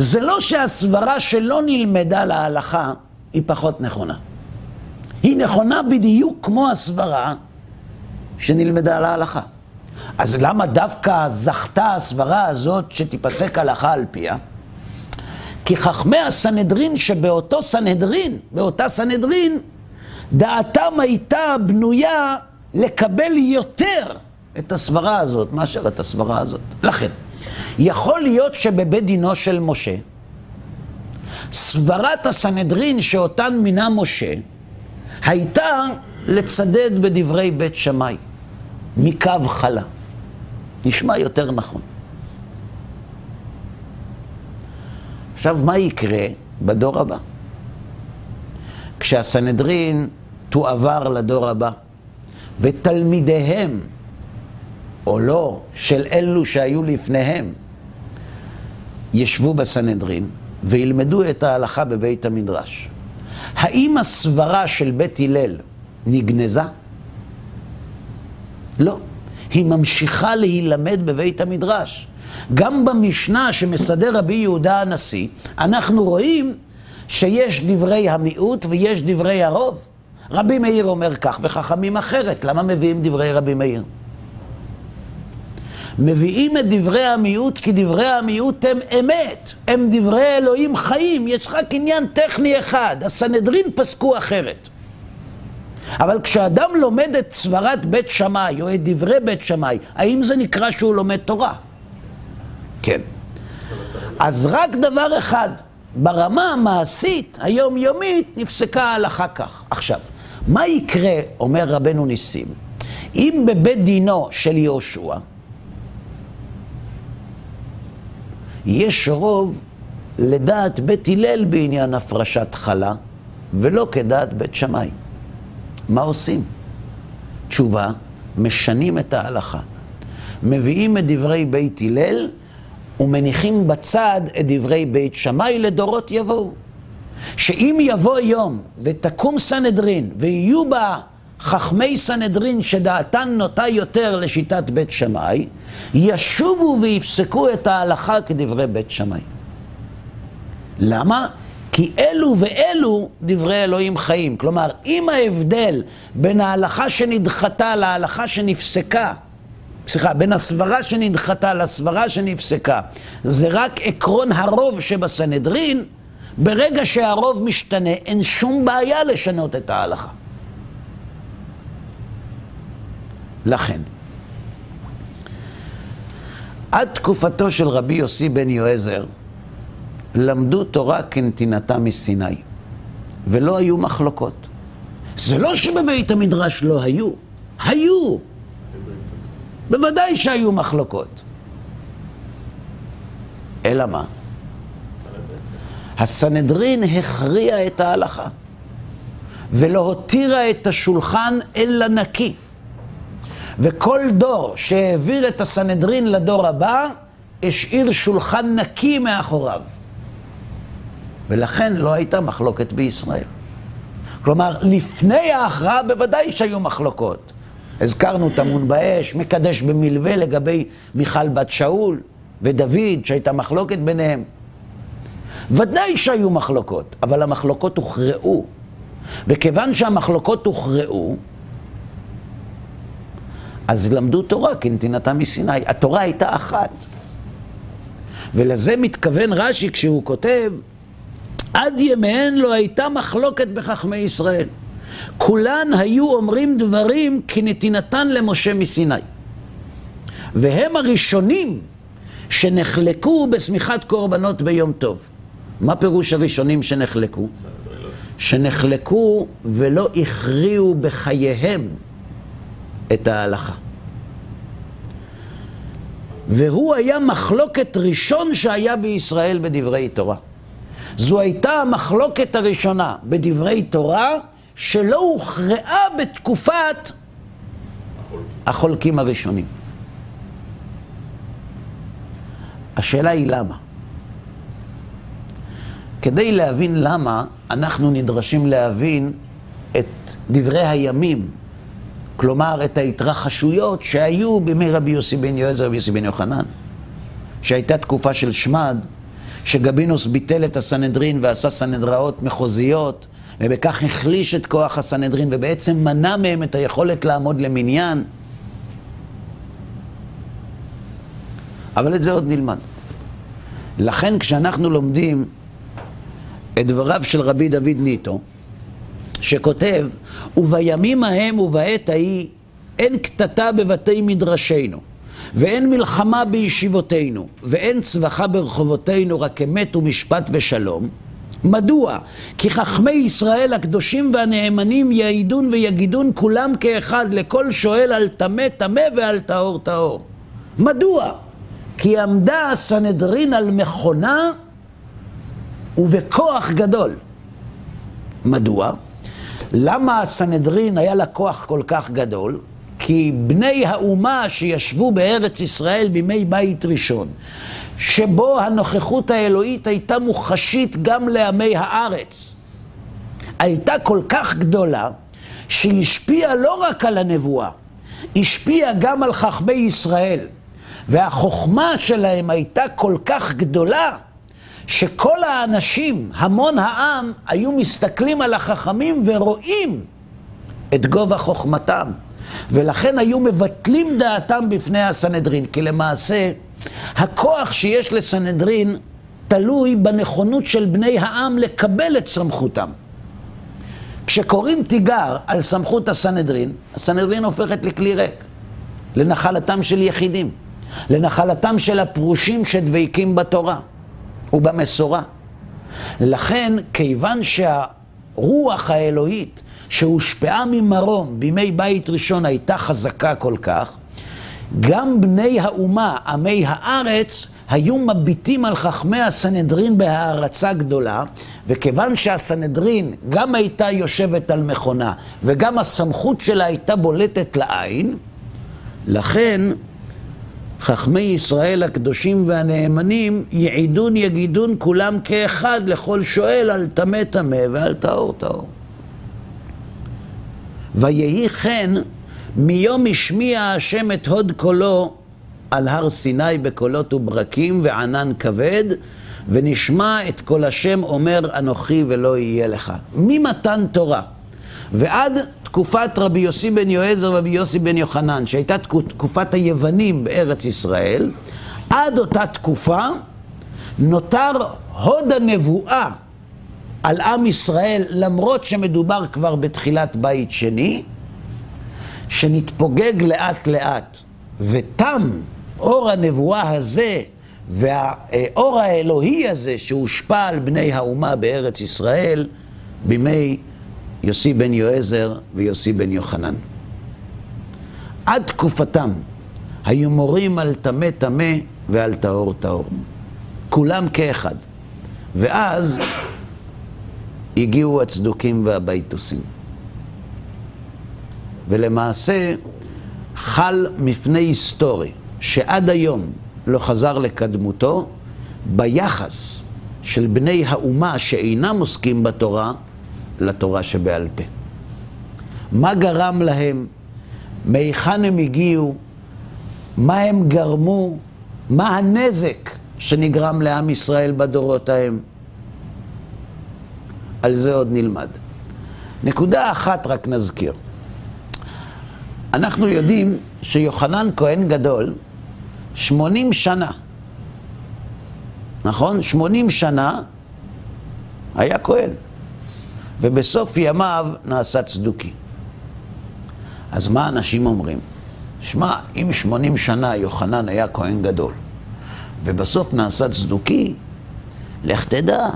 זה לא שהסברה שלא נלמדה להלכה היא פחות נכונה. היא נכונה בדיוק כמו הסברה שנלמדה על ההלכה. אז למה דווקא זכתה הסברה הזאת שתיפסק הלכה על פיה? כי חכמי הסנהדרין שבאותו סנהדרין, באותה סנהדרין, דעתם הייתה בנויה לקבל יותר את הסברה הזאת מאשר את הסברה הזאת. לכן, יכול להיות שבבית דינו של משה, סברת הסנהדרין שאותן מינה משה, הייתה לצדד בדברי בית שמאי, מקו חלה. נשמע יותר נכון. עכשיו, מה יקרה בדור הבא? כשהסנהדרין תועבר לדור הבא, ותלמידיהם, או לא, של אלו שהיו לפניהם, ישבו בסנהדרין וילמדו את ההלכה בבית המדרש. האם הסברה של בית הלל נגנזה? לא. היא ממשיכה להילמד בבית המדרש. גם במשנה שמסדר רבי יהודה הנשיא, אנחנו רואים שיש דברי המיעוט ויש דברי הרוב. רבי מאיר אומר כך וחכמים אחרת, למה מביאים דברי רבי מאיר? מביאים את דברי המיעוט כי דברי המיעוט הם אמת, הם דברי אלוהים חיים, יש רק עניין טכני אחד, הסנהדרין פסקו אחרת. אבל כשאדם לומד את סברת בית שמאי או את דברי בית שמאי, האם זה נקרא שהוא לומד תורה? כן. אז רק דבר אחד, ברמה המעשית, היומיומית, נפסקה ההלכה כך. עכשיו, מה יקרה, אומר רבנו ניסים, אם בבית דינו של יהושע יש רוב לדעת בית הלל בעניין הפרשת חלה, ולא כדעת בית שמאי. מה עושים? תשובה, משנים את ההלכה. מביאים את דברי בית הלל ומניחים בצד את דברי בית שמאי לדורות יבואו. שאם יבוא יום ותקום סנהדרין ויהיו בה חכמי סנהדרין שדעתן נוטה יותר לשיטת בית שמאי, ישובו ויפסקו את ההלכה כדברי בית שמאי. למה? כי אלו ואלו דברי אלוהים חיים. כלומר, אם ההבדל בין ההלכה שנדחתה להלכה שנפסקה, סליחה, בין הסברה שנדחתה לסברה שנפסקה, זה רק עקרון הרוב שבסנהדרין, ברגע שהרוב משתנה, אין שום בעיה לשנות את ההלכה. לכן, עד תקופתו של רבי יוסי בן יועזר, למדו תורה כנתינתה מסיני, ולא היו מחלוקות. זה לא שבבית המדרש לא היו, היו. בוודאי שהיו מחלוקות. אלא מה? הסנהדרין הכריע את ההלכה, ולא הותירה את השולחן אלא נקי. וכל דור שהעביר את הסנהדרין לדור הבא, השאיר שולחן נקי מאחוריו. ולכן לא הייתה מחלוקת בישראל. כלומר, לפני ההכרעה בוודאי שהיו מחלוקות. הזכרנו טמון באש, מקדש במלווה לגבי מיכל בת שאול ודוד, שהייתה מחלוקת ביניהם. ודאי שהיו מחלוקות, אבל המחלוקות הוכרעו. וכיוון שהמחלוקות הוכרעו, אז למדו תורה כנתינתה מסיני. התורה הייתה אחת. ולזה מתכוון רש"י כשהוא כותב, עד ימיהן לא הייתה מחלוקת בחכמי ישראל. כולן היו אומרים דברים כנתינתן למשה מסיני. והם הראשונים שנחלקו בשמיכת קורבנות ביום טוב. מה פירוש הראשונים שנחלקו? שנחלקו ולא הכריעו בחייהם את ההלכה. והוא היה מחלוקת ראשון שהיה בישראל בדברי תורה. זו הייתה המחלוקת הראשונה בדברי תורה שלא הוכרעה בתקופת החולקים הראשונים. השאלה היא למה. כדי להבין למה, אנחנו נדרשים להבין את דברי הימים כלומר את ההתרחשויות שהיו בימי רבי יוסי בן יועזר רבי יוסי בן יוחנן, שהייתה תקופה של שמד, שגבינוס ביטל את הסנהדרין ועשה סנהדראות מחוזיות, ובכך החליש את כוח הסנהדרין ובעצם מנע מהם את היכולת לעמוד למניין. אבל את זה עוד נלמד. לכן כשאנחנו לומדים את דבריו של רבי דוד ניטו, שכותב, ובימים ההם ובעת ההיא אין קטטה בבתי מדרשינו, ואין מלחמה בישיבותינו, ואין צווחה ברחובותינו, רק אמת ומשפט ושלום. מדוע? כי חכמי ישראל הקדושים והנאמנים יעידון ויגידון כולם כאחד לכל שואל על טמא טמא ועל טהור טהור. מדוע? כי עמדה הסנהדרין על מכונה ובכוח גדול. מדוע? למה הסנהדרין היה לה כוח כל כך גדול? כי בני האומה שישבו בארץ ישראל בימי בית ראשון, שבו הנוכחות האלוהית הייתה מוחשית גם לעמי הארץ, הייתה כל כך גדולה, שהשפיעה לא רק על הנבואה, השפיעה גם על חכמי ישראל. והחוכמה שלהם הייתה כל כך גדולה, שכל האנשים, המון העם, היו מסתכלים על החכמים ורואים את גובה חוכמתם. ולכן היו מבטלים דעתם בפני הסנהדרין, כי למעשה הכוח שיש לסנהדרין תלוי בנכונות של בני העם לקבל את סמכותם. כשקוראים תיגר על סמכות הסנהדרין, הסנהדרין הופכת לכלי ריק, לנחלתם של יחידים, לנחלתם של הפרושים שדבקים בתורה ובמסורה. לכן, כיוון שהרוח האלוהית שהושפעה ממרום בימי בית ראשון הייתה חזקה כל כך, גם בני האומה, עמי הארץ, היו מביטים על חכמי הסנהדרין בהערצה גדולה, וכיוון שהסנהדרין גם הייתה יושבת על מכונה, וגם הסמכות שלה הייתה בולטת לעין, לכן חכמי ישראל הקדושים והנאמנים יעידון יגידון כולם כאחד לכל שואל על טמא טמא ועל טהור טהור. ויהי כן מיום השמיע השם את הוד קולו על הר סיני בקולות וברקים וענן כבד, ונשמע את קול השם אומר אנוכי ולא יהיה לך. ממתן תורה ועד תקופת רבי יוסי בן יועזר ורבי יוסי בן יוחנן, שהייתה תקופת היוונים בארץ ישראל, עד אותה תקופה נותר הוד הנבואה על עם ישראל, למרות שמדובר כבר בתחילת בית שני, שנתפוגג לאט לאט, ותם אור הנבואה הזה והאור האלוהי הזה שהושפע על בני האומה בארץ ישראל בימי יוסי בן יועזר ויוסי בן יוחנן. עד תקופתם היו מורים על טמא טמא ועל טהור טהור. כולם כאחד. ואז הגיעו הצדוקים והבייתוסים. ולמעשה חל מפנה היסטורי שעד היום לא חזר לקדמותו ביחס של בני האומה שאינם עוסקים בתורה לתורה שבעל פה. מה גרם להם? מהיכן הם הגיעו? מה הם גרמו? מה הנזק שנגרם לעם ישראל בדורות ההם? על זה עוד נלמד. נקודה אחת רק נזכיר. אנחנו יודעים שיוחנן כהן גדול, 80 שנה, נכון? 80 שנה היה כהן, ובסוף ימיו נעשה צדוקי. אז מה אנשים אומרים? שמע, אם 80 שנה יוחנן היה כהן גדול, ובסוף נעשה צדוקי, לך תדע.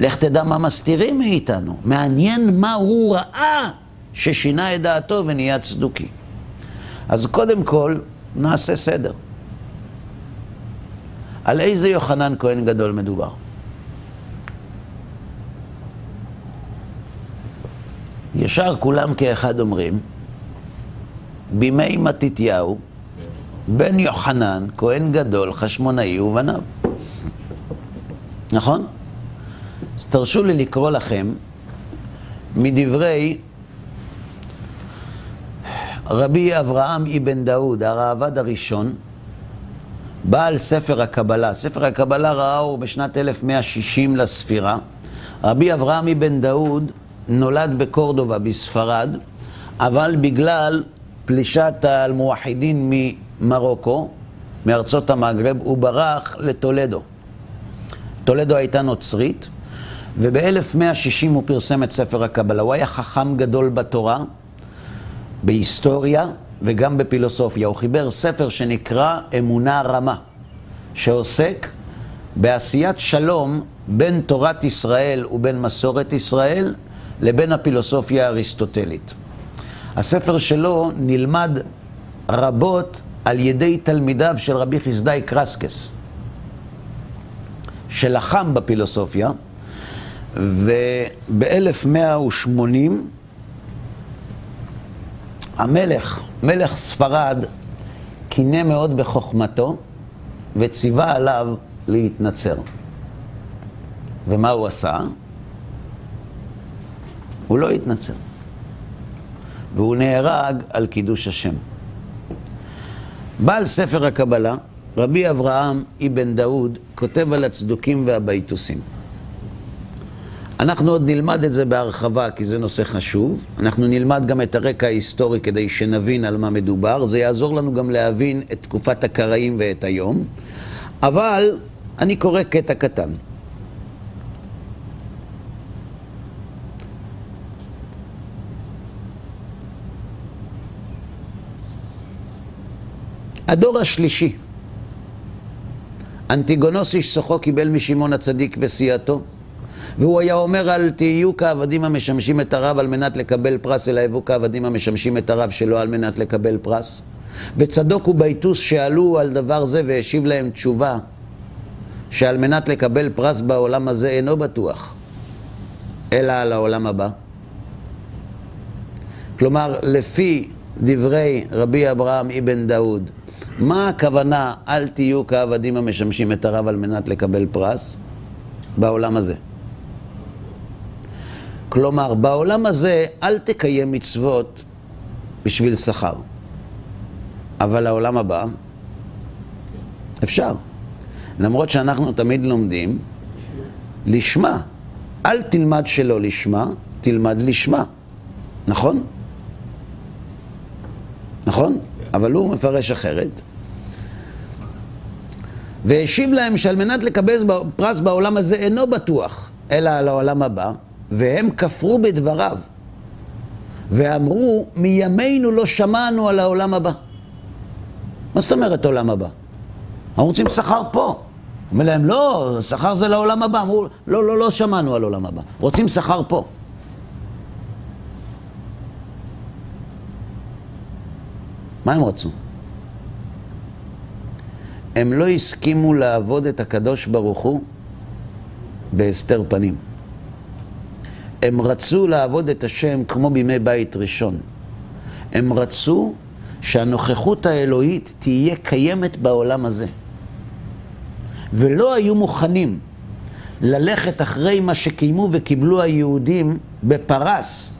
לך תדע מה מסתירים מאיתנו. מעניין מה הוא ראה ששינה את דעתו ונהיה צדוקי. אז קודם כל, נעשה סדר. על איזה יוחנן כהן גדול מדובר? ישר כולם כאחד אומרים, בימי מתתיהו, בן יוחנן, כהן גדול, חשמונאי ובניו. נכון? אז תרשו לי לקרוא לכם מדברי רבי אברהם אבן דאוד, הראב"ד הראשון, בעל ספר הקבלה. ספר הקבלה ראה אור בשנת 1160 לספירה. רבי אברהם אבן דאוד נולד בקורדובה בספרד, אבל בגלל פלישת האלמואחידין ממרוקו, מארצות המגרב, הוא ברח לטולדו. טולדו הייתה נוצרית, וב-1160 הוא פרסם את ספר הקבלה. הוא היה חכם גדול בתורה, בהיסטוריה וגם בפילוסופיה. הוא חיבר ספר שנקרא אמונה רמה, שעוסק בעשיית שלום בין תורת ישראל ובין מסורת ישראל לבין הפילוסופיה האריסטוטלית. הספר שלו נלמד רבות על ידי תלמידיו של רבי חסדאי קרסקס, שלחם בפילוסופיה, וב-1180 המלך, מלך ספרד, קינא מאוד בחוכמתו וציווה עליו להתנצר. ומה הוא עשה? הוא לא התנצר. והוא נהרג על קידוש השם. בעל ספר הקבלה, רבי אברהם אבן דאוד, כותב על הצדוקים והבייתוסים. אנחנו עוד נלמד את זה בהרחבה, כי זה נושא חשוב. אנחנו נלמד גם את הרקע ההיסטורי כדי שנבין על מה מדובר. זה יעזור לנו גם להבין את תקופת הקראים ואת היום. אבל אני קורא קטע קטן. הדור השלישי, אנטיגונוס איש סוחו קיבל משמעון הצדיק וסיעתו, והוא היה אומר על תהיו כעבדים המשמשים את הרב על מנת לקבל פרס, אלא הבו כעבדים המשמשים את הרב שלא על מנת לקבל פרס. וצדוק ובייטוס שאלו על דבר זה והשיב להם תשובה, שעל מנת לקבל פרס בעולם הזה אינו בטוח, אלא על העולם הבא. כלומר, לפי דברי רבי אברהם אבן דאוד, מה הכוונה אל תהיו כעבדים המשמשים את הרב על מנת לקבל פרס? בעולם הזה. כלומר, בעולם הזה אל תקיים מצוות בשביל שכר. אבל לעולם הבא, אפשר. למרות שאנחנו תמיד לומדים לשמה. אל תלמד שלא לשמה, תלמד לשמה. נכון? נכון? אבל הוא מפרש אחרת. והשיב להם שעל מנת לקבל פרס בעולם הזה אינו בטוח, אלא על העולם הבא, והם כפרו בדבריו, ואמרו, מימינו לא שמענו על העולם הבא. מה זאת אומרת עולם הבא? אנחנו רוצים שכר פה. אומר להם, לא, שכר זה לעולם הבא. אמרו, לא, לא, לא שמענו על עולם הבא. רוצים שכר פה. מה הם רצו? הם לא הסכימו לעבוד את הקדוש ברוך הוא בהסתר פנים. הם רצו לעבוד את השם כמו בימי בית ראשון. הם רצו שהנוכחות האלוהית תהיה קיימת בעולם הזה. ולא היו מוכנים ללכת אחרי מה שקיימו וקיבלו היהודים בפרס,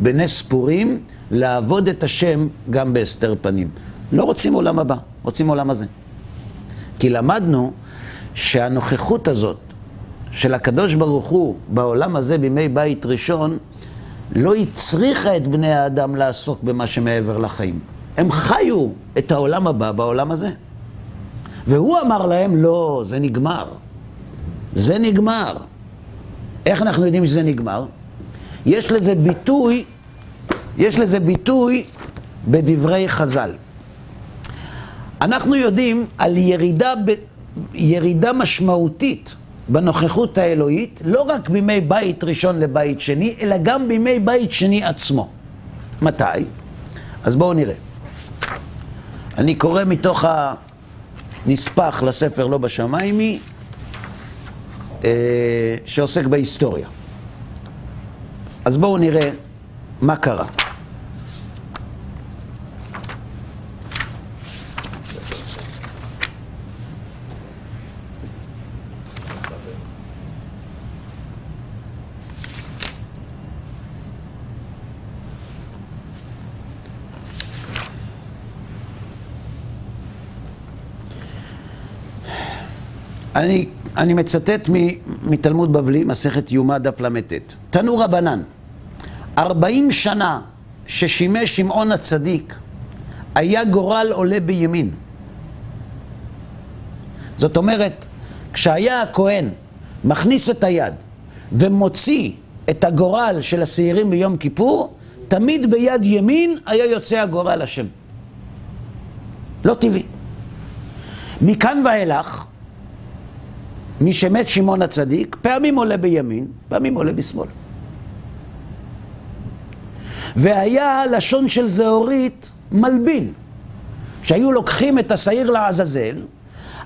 בנס פורים, לעבוד את השם גם בהסתר פנים. לא רוצים עולם הבא, רוצים עולם הזה. כי למדנו שהנוכחות הזאת של הקדוש ברוך הוא בעולם הזה בימי בית ראשון, לא הצריכה את בני האדם לעסוק במה שמעבר לחיים. הם חיו את העולם הבא בעולם הזה. והוא אמר להם, לא, זה נגמר. זה נגמר. איך אנחנו יודעים שזה נגמר? יש לזה ביטוי, יש לזה ביטוי בדברי חז"ל. אנחנו יודעים על ירידה, ב, ירידה משמעותית בנוכחות האלוהית, לא רק בימי בית ראשון לבית שני, אלא גם בימי בית שני עצמו. מתי? אז בואו נראה. אני קורא מתוך הנספח לספר לא בשמיימי, אה, שעוסק בהיסטוריה. אז בואו נראה מה קרה. אני, אני מצטט מתלמוד בבלי, מסכת יומא דף ל"ט. תנו רבנן, ארבעים שנה ששימש שמעון הצדיק, היה גורל עולה בימין. זאת אומרת, כשהיה הכהן מכניס את היד ומוציא את הגורל של השעירים ביום כיפור, תמיד ביד ימין היה יוצא הגורל השם. לא טבעי. מכאן ואילך, מי שמת שמעון הצדיק, פעמים עולה בימין, פעמים עולה בשמאל. והיה לשון של זהורית מלבין. כשהיו לוקחים את השעיר לעזאזל,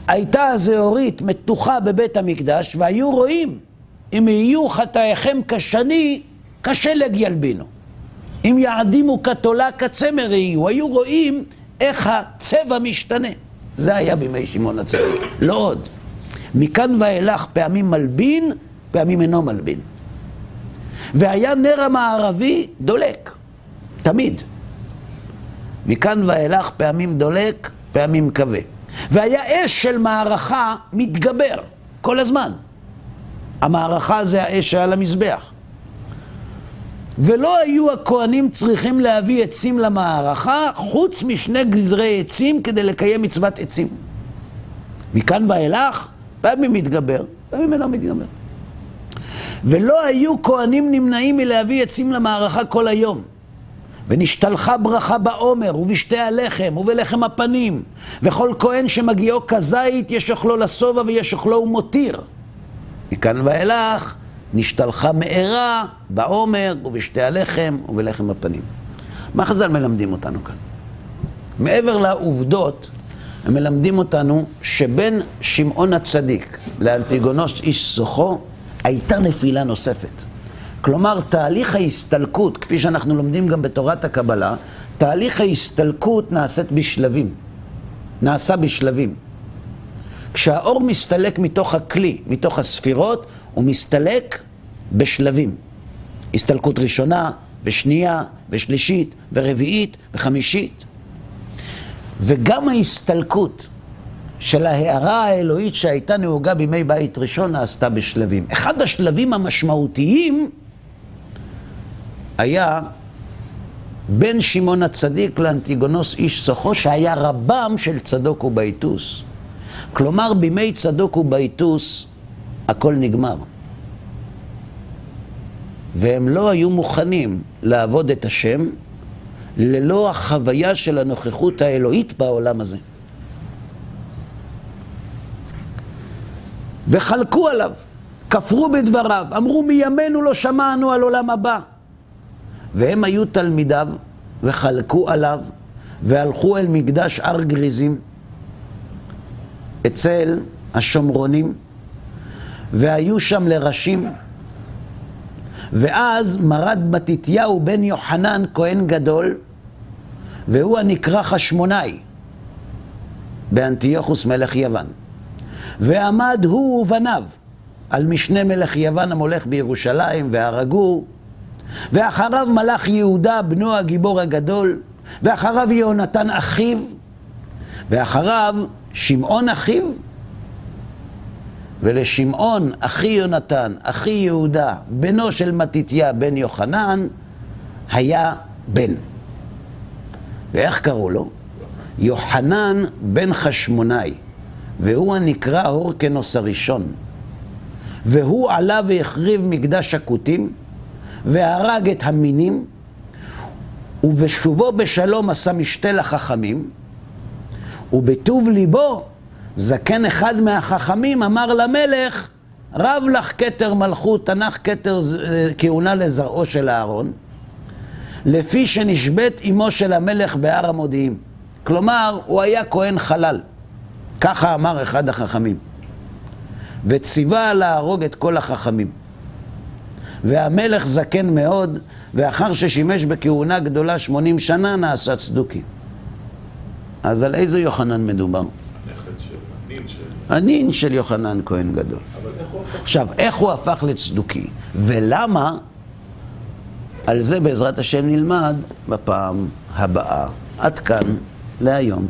הייתה הזהורית מתוחה בבית המקדש, והיו רואים, אם יהיו חטאיכם כשני, כשלג ילבינו. אם יעדימו כתולה כצמר יהיו, היו רואים איך הצבע משתנה. זה היה בימי שמעון הצדיק, לא עוד. מכאן ואילך פעמים מלבין, פעמים אינו מלבין. והיה נר המערבי דולק, תמיד. מכאן ואילך פעמים דולק, פעמים כבה. והיה אש של מערכה מתגבר כל הזמן. המערכה זה האש שעל המזבח. ולא היו הכהנים צריכים להביא עצים למערכה חוץ משני גזרי עצים כדי לקיים מצוות עצים. מכאן ואילך, פעמים מתגבר, פעמים אינו מתגבר. ולא היו כהנים נמנעים מלהביא עצים למערכה כל היום. ונשתלחה ברכה בעומר, ובשתי הלחם, ובלחם הפנים. וכל כהן שמגיעו כזית, יש אוכלו לשובע ויש אוכלו ומותיר. מכאן ואילך, נשתלחה מארה בעומר, ובשתי הלחם, ובלחם הפנים. מה חז"ל מלמדים אותנו כאן? מעבר לעובדות, הם מלמדים אותנו שבין שמעון הצדיק לאנטיגונוס איש סוחו, הייתה נפילה נוספת. כלומר, תהליך ההסתלקות, כפי שאנחנו לומדים גם בתורת הקבלה, תהליך ההסתלקות נעשית בשלבים. נעשה בשלבים. כשהאור מסתלק מתוך הכלי, מתוך הספירות, הוא מסתלק בשלבים. הסתלקות ראשונה, ושנייה, ושלישית, ורביעית, וחמישית. וגם ההסתלקות של ההערה האלוהית שהייתה נהוגה בימי בית ראשון נעשתה בשלבים. אחד השלבים המשמעותיים היה בין שמעון הצדיק לאנטיגונוס איש סוחו, שהיה רבם של צדוק ובייטוס. כלומר, בימי צדוק ובייטוס הכל נגמר. והם לא היו מוכנים לעבוד את השם ללא החוויה של הנוכחות האלוהית בעולם הזה. וחלקו עליו, כפרו בדבריו, אמרו מימינו לא שמענו על עולם הבא. והם היו תלמידיו וחלקו עליו והלכו אל מקדש הר גריזים אצל השומרונים והיו שם לראשים ואז מרד מתתיהו בן יוחנן כהן גדול והוא הנקרא חשמונאי באנטיוכוס מלך יוון ועמד הוא ובניו על משנה מלך יוון המולך בירושלים והרגו ואחריו מלך יהודה בנו הגיבור הגדול ואחריו יהונתן אחיו ואחריו שמעון אחיו ולשמעון אחי יונתן, אחי יהודה, בנו של מתתיה בן יוחנן, היה בן. ואיך קראו לו? יוחנן בן חשמונאי. והוא הנקרא הורקנוס הראשון. והוא עלה והחריב מקדש הכותים, והרג את המינים, ובשובו בשלום עשה משתה לחכמים, ובטוב ליבו, זקן אחד מהחכמים אמר למלך, רב לך כתר מלכות, תנח כתר אה, כהונה לזרעו של אהרון, לפי שנשבית אמו של המלך בהר המודיעין. כלומר, הוא היה כהן חלל. ככה אמר אחד החכמים. וציווה להרוג את כל החכמים. והמלך זקן מאוד, ואחר ששימש בכהונה גדולה שמונים שנה, נעשה צדוקי. אז על איזה יוחנן מדובר? הנין של יוחנן כהן גדול. עכשיו, איך הוא הפך לצדוקי? ולמה? על זה בעזרת השם נלמד בפעם הבאה. עד כאן להיום.